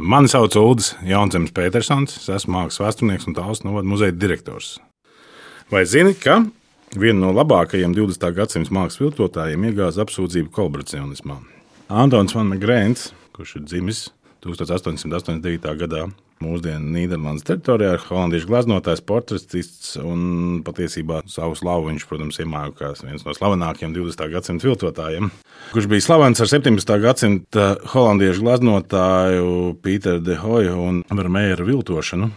Mani sauc Ulris Jaunzems Petersons, es esmu mākslas vēsturnieks un tālāk novada muzeja direktors. Vai zini, ka viena no labākajiem 20. gadsimta mākslas viltotājiem iegāza apsūdzību kolaboracionismā? Antons Van Grēns, kurš ir dzimis 1889. gadā, mūsdienu Nīderlandes teritorijā, holandiešu glaznotājs, portretists un patiesībā savu slavu viņš, protams, iemāja kā viens no slavenākajiem 20. gadsimta viltotājiem, kurš bija slavens ar 17. gadsimta holandiešu glaznotāju Pīteru de Hoju un Vermeeru viltošanu.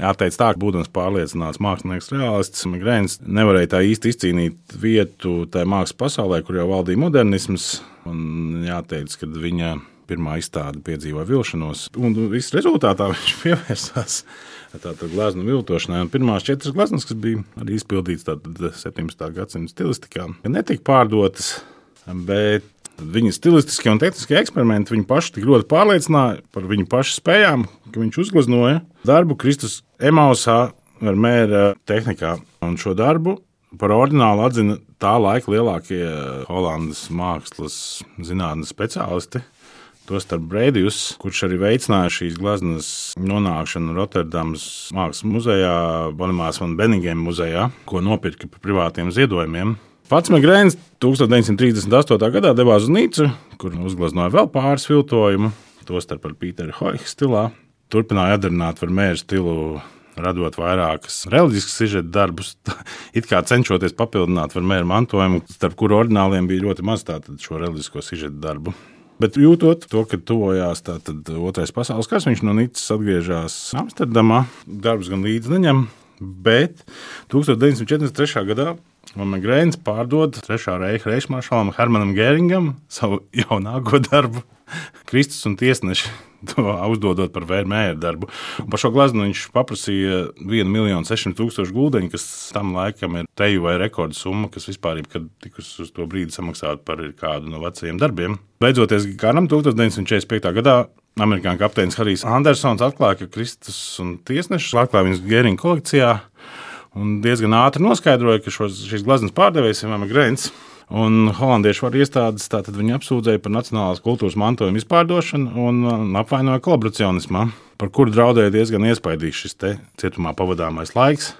Jāteic tā, ka būdams pārliecināts mākslinieks, realists, Grēns nevarēja tā īsti izcīnīt vietu tajā mākslas pasaulē, kur jau valdīja modernisms. Un jāteic, ka viņa pirmā izstāde piedzīvoja vilšanos, un viss rezultātā viņš pievērsās gleznu viltošanai. Pirmās četras gleznas, kas bija arī izpildītas 17. gadsimta stilistikā, netika pārdotas, bet viņa stilistiskie un tehniskie eksperimenti viņu pašu tik ļoti pārliecināja par viņu pašu spējām, ka viņš uzgleznoja darbu Kristus Emausā ar mēra tehnikā. Un šo darbu par ordinālu atzina tā laika lielākie Holandas mākslas zinātnes speciālisti. Tostarp Brīdijs, kurš arī veicināja šīs gleznas nonākšanu Rotterdamas Mākslas muzejā, Bonamās un Beningēm muzejā, ko nopirka par privātiem ziedojumiem. Pats Megrēns 1938. gadā devās uz Nīcu, kur uzgleznoja vēl pāris viltojumu, tostarp ar Pīteru Hoihu stilā. Turpināja atdarināt ar mēru stilu radot vairākas reliģiskas sižeta darbus, it kā cenšoties papildināt ar mēru mantojumu, starp kuru ordināliem bija ļoti maz tādu reliģisko sižeta darbu. Bet jūtot to, ka tuvojās otrais pasaules kars, viņš no Nīcas atgriežas Amsterdamā. Darbs gan līdzi neņem, bet 1943. gadā Grēns pārdod Trešā reicha reichsmaršalam Hermanam Gēringam savu jaunāko darbu, Kristus un tiesneši to uzdodot par Vērmēra darbu. Un par šo gleznu viņš paprasīja 1,600 tūkstošu guldeņu, kas tam laikam ir teju vai rekorda summa, kas vispār ir tikusi uz to brīdi samaksāta par kādu no vecajiem darbiem. Beidzoties karam 1945. gadā. Amerikāņu kapteinis Harijs Andersons atklāja, ka Kristus un tiesneši atklāja viņas Gēriņa kolekcijā un diezgan ātri noskaidroja, ka šos, šīs gleznas pārdevējs ir Grēns. Un holandiešu varu iestādes tātad viņu apsūdzēja par nacionālās kultūras mantojuma izpārdošanu un apvainoja kolaboracionismā, par kuru draudēja diezgan iespaidīgs šis cietumā pavadāmais laiks.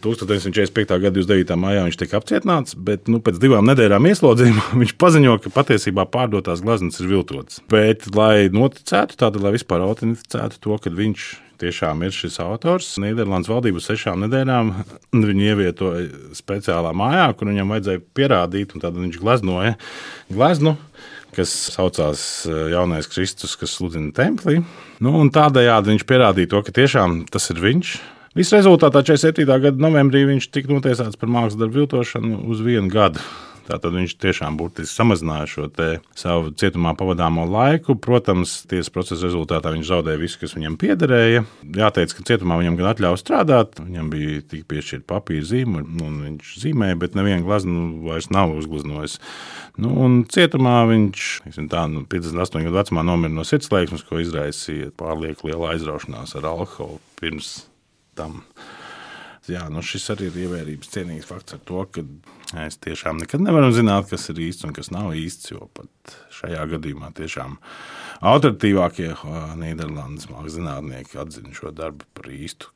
1945. gada 29. maijā viņš tika apcietināts, bet nu, pēc divām nedēļām ieslodzījuma viņš paziņoja, ka patiesībā pārdotās gleznas ir viltotas. Bet, lai noticētu, tāda, lai vispār autentificētu to, ka viņš tiešām ir šis autors. Nīderlandes valdība sešām nedēļām viņu ievietoja speciālā mājā, kur viņam vajadzēja pierādīt, un tad viņš gleznoja gleznu kas saucās eh, Jaunais Kristus, kas sludina templī. Nu, tādējādi viņš pierādīja to, ka tiešām tas ir viņš. Viss rezultātā 47. gada novembrī viņš tika notiesāts par mākslas darbu viltošanu uz vienu gadu. Tātad viņš tiešām būtiski samazināja šo savu cietumā pavadāmo laiku. Protams, tiesas procesa rezultātā viņš zaudēja visu, kas viņam piederēja. Jāteic, ka cietumā viņam gan atļauts strādāt, viņam bija tik piešķirta papīra zīme, un viņš zīmēja, bet nevienu glaznu vairs nav uzgleznojis. Nu, un cietumā viņš tā, nu, 58 gadu vecumā nomira no sirdslēksmes, ko izraisīja pārlieku liela aizraušanās ar alkoholu pirms tam jā, nu šis arī ir ievērības cienīgs fakts ar to, ka mēs tiešām nekad nevaram zināt, kas ir īsts un kas nav īsts. Jo pat šajā gadījumā tiešām autoritīvākie Nīderlandes mākslas zinātnieki atzina šo darbu par īstu.